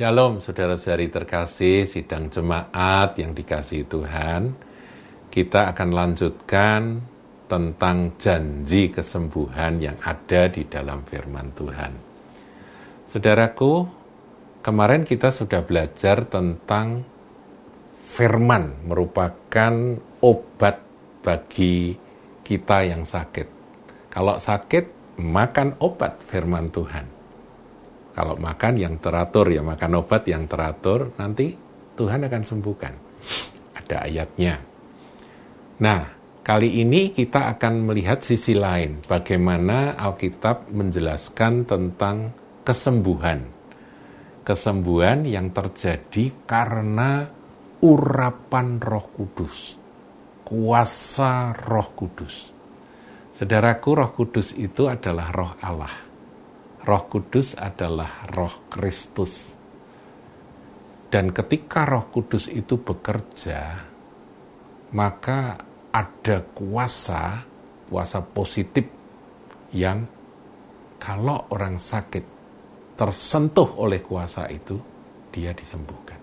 Shalom saudara-saudari terkasih, sidang jemaat yang dikasihi Tuhan. Kita akan lanjutkan tentang janji kesembuhan yang ada di dalam firman Tuhan. Saudaraku, kemarin kita sudah belajar tentang firman merupakan obat bagi kita yang sakit. Kalau sakit, makan obat firman Tuhan kalau makan yang teratur ya makan obat yang teratur nanti Tuhan akan sembuhkan. Ada ayatnya. Nah, kali ini kita akan melihat sisi lain bagaimana Alkitab menjelaskan tentang kesembuhan. Kesembuhan yang terjadi karena urapan Roh Kudus. Kuasa Roh Kudus. Saudaraku, Roh Kudus itu adalah Roh Allah Roh Kudus adalah Roh Kristus. Dan ketika Roh Kudus itu bekerja, maka ada kuasa, kuasa positif yang kalau orang sakit tersentuh oleh kuasa itu, dia disembuhkan.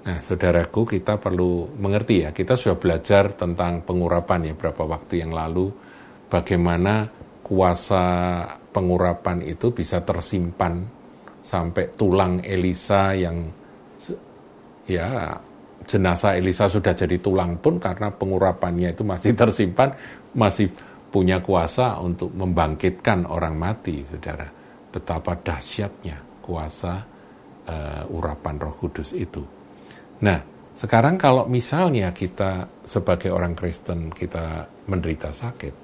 Nah, saudaraku, kita perlu mengerti ya, kita sudah belajar tentang pengurapan ya beberapa waktu yang lalu, bagaimana kuasa pengurapan itu bisa tersimpan sampai tulang Elisa yang ya jenazah Elisa sudah jadi tulang pun karena pengurapannya itu masih tersimpan, masih punya kuasa untuk membangkitkan orang mati, saudara. Betapa dahsyatnya kuasa uh, urapan Roh Kudus itu. Nah, sekarang kalau misalnya kita sebagai orang Kristen kita menderita sakit,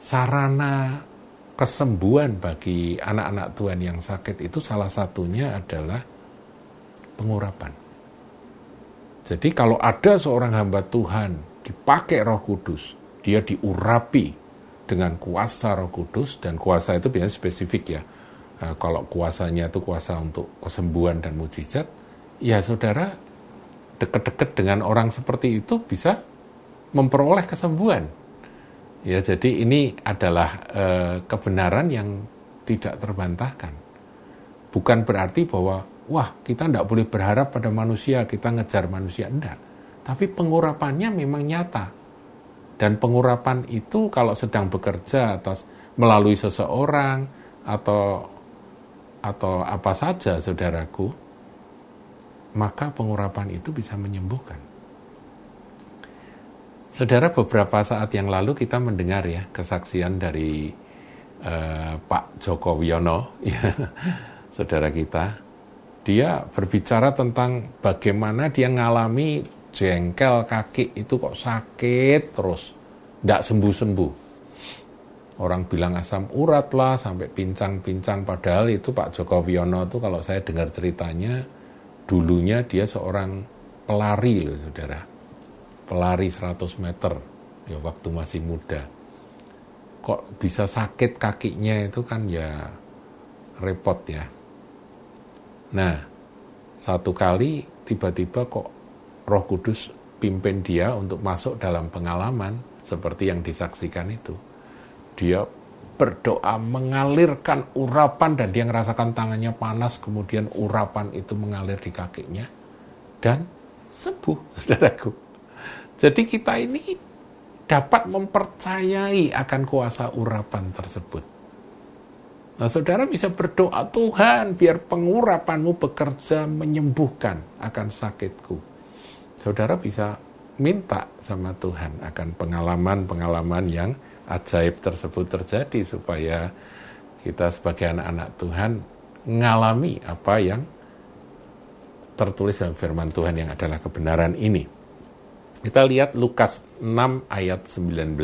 sarana kesembuhan bagi anak-anak Tuhan yang sakit itu salah satunya adalah pengurapan. Jadi kalau ada seorang hamba Tuhan dipakai roh kudus, dia diurapi dengan kuasa roh kudus, dan kuasa itu biasanya spesifik ya. Nah, kalau kuasanya itu kuasa untuk kesembuhan dan mujizat, ya saudara dekat-dekat dengan orang seperti itu bisa memperoleh kesembuhan Ya, jadi ini adalah e, kebenaran yang tidak terbantahkan. Bukan berarti bahwa wah kita tidak boleh berharap pada manusia, kita ngejar manusia enggak. Tapi pengurapannya memang nyata. Dan pengurapan itu kalau sedang bekerja atas melalui seseorang atau atau apa saja saudaraku, maka pengurapan itu bisa menyembuhkan. Saudara, beberapa saat yang lalu kita mendengar ya kesaksian dari uh, Pak Joko Wiono, ya, saudara kita. Dia berbicara tentang bagaimana dia ngalami jengkel kaki itu kok sakit terus, tidak sembuh-sembuh. Orang bilang asam urat lah, sampai pincang-pincang. Padahal itu Pak Joko Wiono itu kalau saya dengar ceritanya, dulunya dia seorang pelari loh saudara pelari 100 meter. Ya waktu masih muda. Kok bisa sakit kakinya itu kan ya repot ya. Nah satu kali tiba-tiba kok roh kudus pimpin dia untuk masuk dalam pengalaman seperti yang disaksikan itu. Dia berdoa mengalirkan urapan dan dia merasakan tangannya panas kemudian urapan itu mengalir di kakinya dan sembuh saudaraku jadi kita ini dapat mempercayai akan kuasa urapan tersebut. Nah, saudara bisa berdoa, Tuhan, biar pengurapanmu bekerja menyembuhkan akan sakitku. Saudara bisa minta sama Tuhan akan pengalaman-pengalaman yang ajaib tersebut terjadi supaya kita sebagai anak-anak Tuhan mengalami apa yang tertulis dalam firman Tuhan yang adalah kebenaran ini. Kita lihat Lukas 6 ayat 19.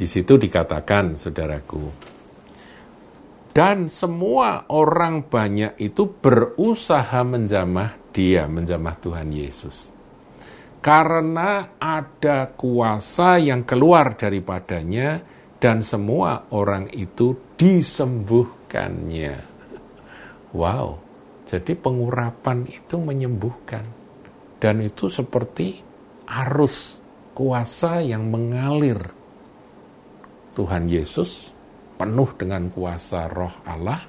Di situ dikatakan, saudaraku, dan semua orang banyak itu berusaha menjamah dia, menjamah Tuhan Yesus. Karena ada kuasa yang keluar daripadanya dan semua orang itu disembuhkannya. Wow, jadi pengurapan itu menyembuhkan dan itu seperti arus kuasa yang mengalir. Tuhan Yesus penuh dengan kuasa roh Allah,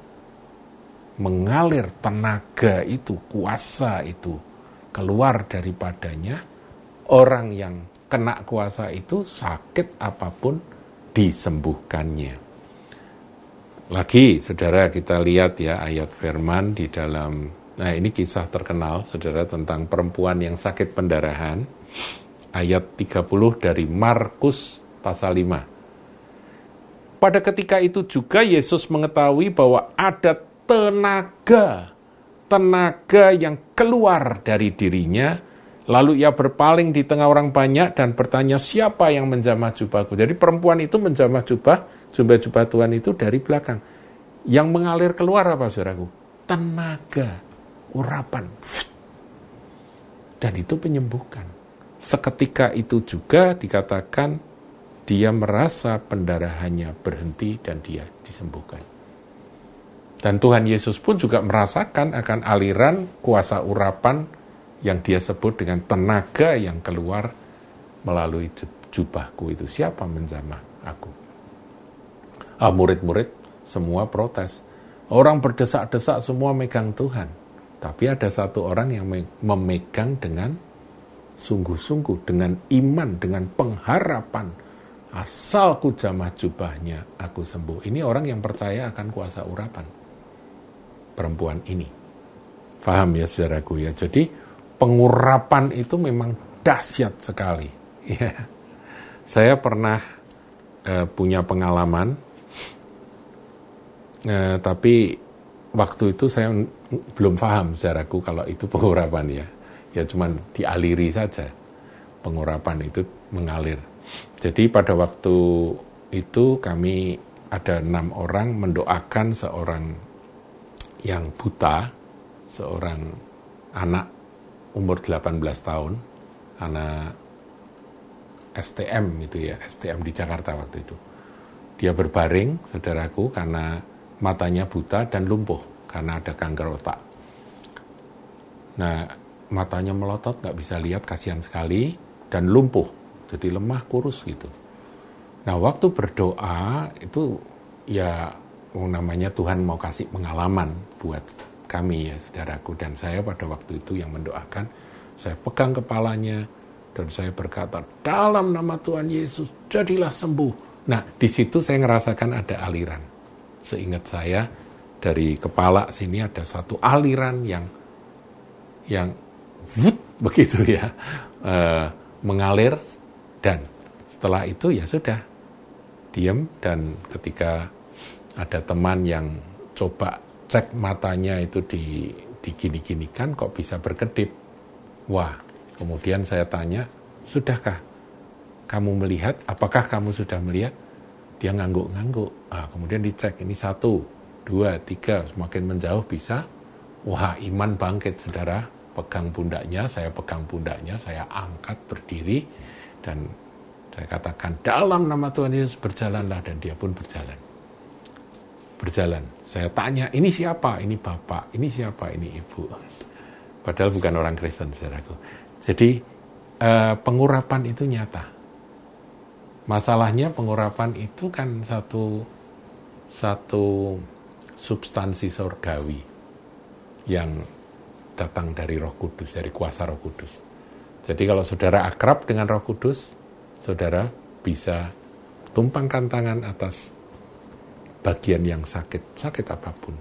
mengalir tenaga itu, kuasa itu keluar daripadanya, orang yang kena kuasa itu sakit apa pun disembuhkannya. Lagi, saudara, kita lihat ya ayat firman di dalam, nah ini kisah terkenal, saudara, tentang perempuan yang sakit pendarahan, ayat 30 dari Markus pasal 5. Pada ketika itu juga Yesus mengetahui bahwa ada tenaga, tenaga yang keluar dari dirinya, Lalu ia berpaling di tengah orang banyak dan bertanya siapa yang menjamah jubahku. Jadi perempuan itu menjamah jubah, jubah-jubah Tuhan itu dari belakang. Yang mengalir keluar apa saudaraku? Tenaga, urapan. Dan itu penyembuhkan. Seketika itu juga dikatakan dia merasa pendarahannya berhenti dan dia disembuhkan. Dan Tuhan Yesus pun juga merasakan akan aliran kuasa urapan yang dia sebut dengan tenaga yang keluar melalui jubahku itu. Siapa menjamah aku? Ah, murid-murid semua protes. Orang berdesak-desak semua megang Tuhan. Tapi ada satu orang yang memegang dengan sungguh-sungguh, dengan iman, dengan pengharapan. Asal ku jamah jubahnya, aku sembuh. Ini orang yang percaya akan kuasa urapan. Perempuan ini. Faham ya saudaraku ya. Jadi pengurapan itu memang dahsyat sekali. Ya. Saya pernah uh, punya pengalaman, uh, tapi waktu itu saya belum paham secara kalau itu pengurapan ya. Ya cuman dialiri saja. Pengurapan itu mengalir. Jadi pada waktu itu kami ada enam orang mendoakan seorang yang buta, seorang anak umur 18 tahun, anak STM itu ya, STM di Jakarta waktu itu. Dia berbaring, saudaraku, karena matanya buta dan lumpuh karena ada kanker otak. Nah, matanya melotot, nggak bisa lihat, kasihan sekali, dan lumpuh, jadi lemah, kurus gitu. Nah, waktu berdoa itu ya namanya Tuhan mau kasih pengalaman buat kami ya saudaraku dan saya pada waktu itu yang mendoakan saya pegang kepalanya dan saya berkata dalam nama Tuhan Yesus jadilah sembuh nah di situ saya ngerasakan ada aliran seingat saya dari kepala sini ada satu aliran yang yang wut, begitu ya e, mengalir dan setelah itu ya sudah diam dan ketika ada teman yang coba cek matanya itu di digini-ginikan kok bisa berkedip. Wah, kemudian saya tanya, sudahkah kamu melihat? Apakah kamu sudah melihat? Dia ngangguk-ngangguk. Ah, kemudian dicek, ini satu, dua, tiga, semakin menjauh bisa. Wah, iman bangkit, saudara. Pegang pundaknya, saya pegang pundaknya, saya angkat berdiri, dan saya katakan, dalam nama Tuhan Yesus berjalanlah, dan dia pun berjalan berjalan. Saya tanya, ini siapa? Ini bapak, ini siapa? Ini ibu. Padahal bukan orang Kristen, saudaraku. Jadi eh, pengurapan itu nyata. Masalahnya pengurapan itu kan satu satu substansi surgawi yang datang dari Roh Kudus, dari kuasa Roh Kudus. Jadi kalau saudara akrab dengan Roh Kudus, saudara bisa tumpangkan tangan atas bagian yang sakit, sakit apa pun,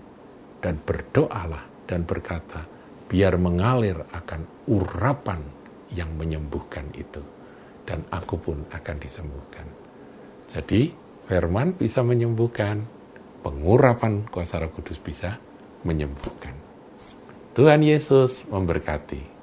dan berdoalah dan berkata, biar mengalir akan urapan yang menyembuhkan itu, dan aku pun akan disembuhkan. Jadi, firman bisa menyembuhkan, pengurapan kuasa roh kudus bisa menyembuhkan. Tuhan Yesus memberkati.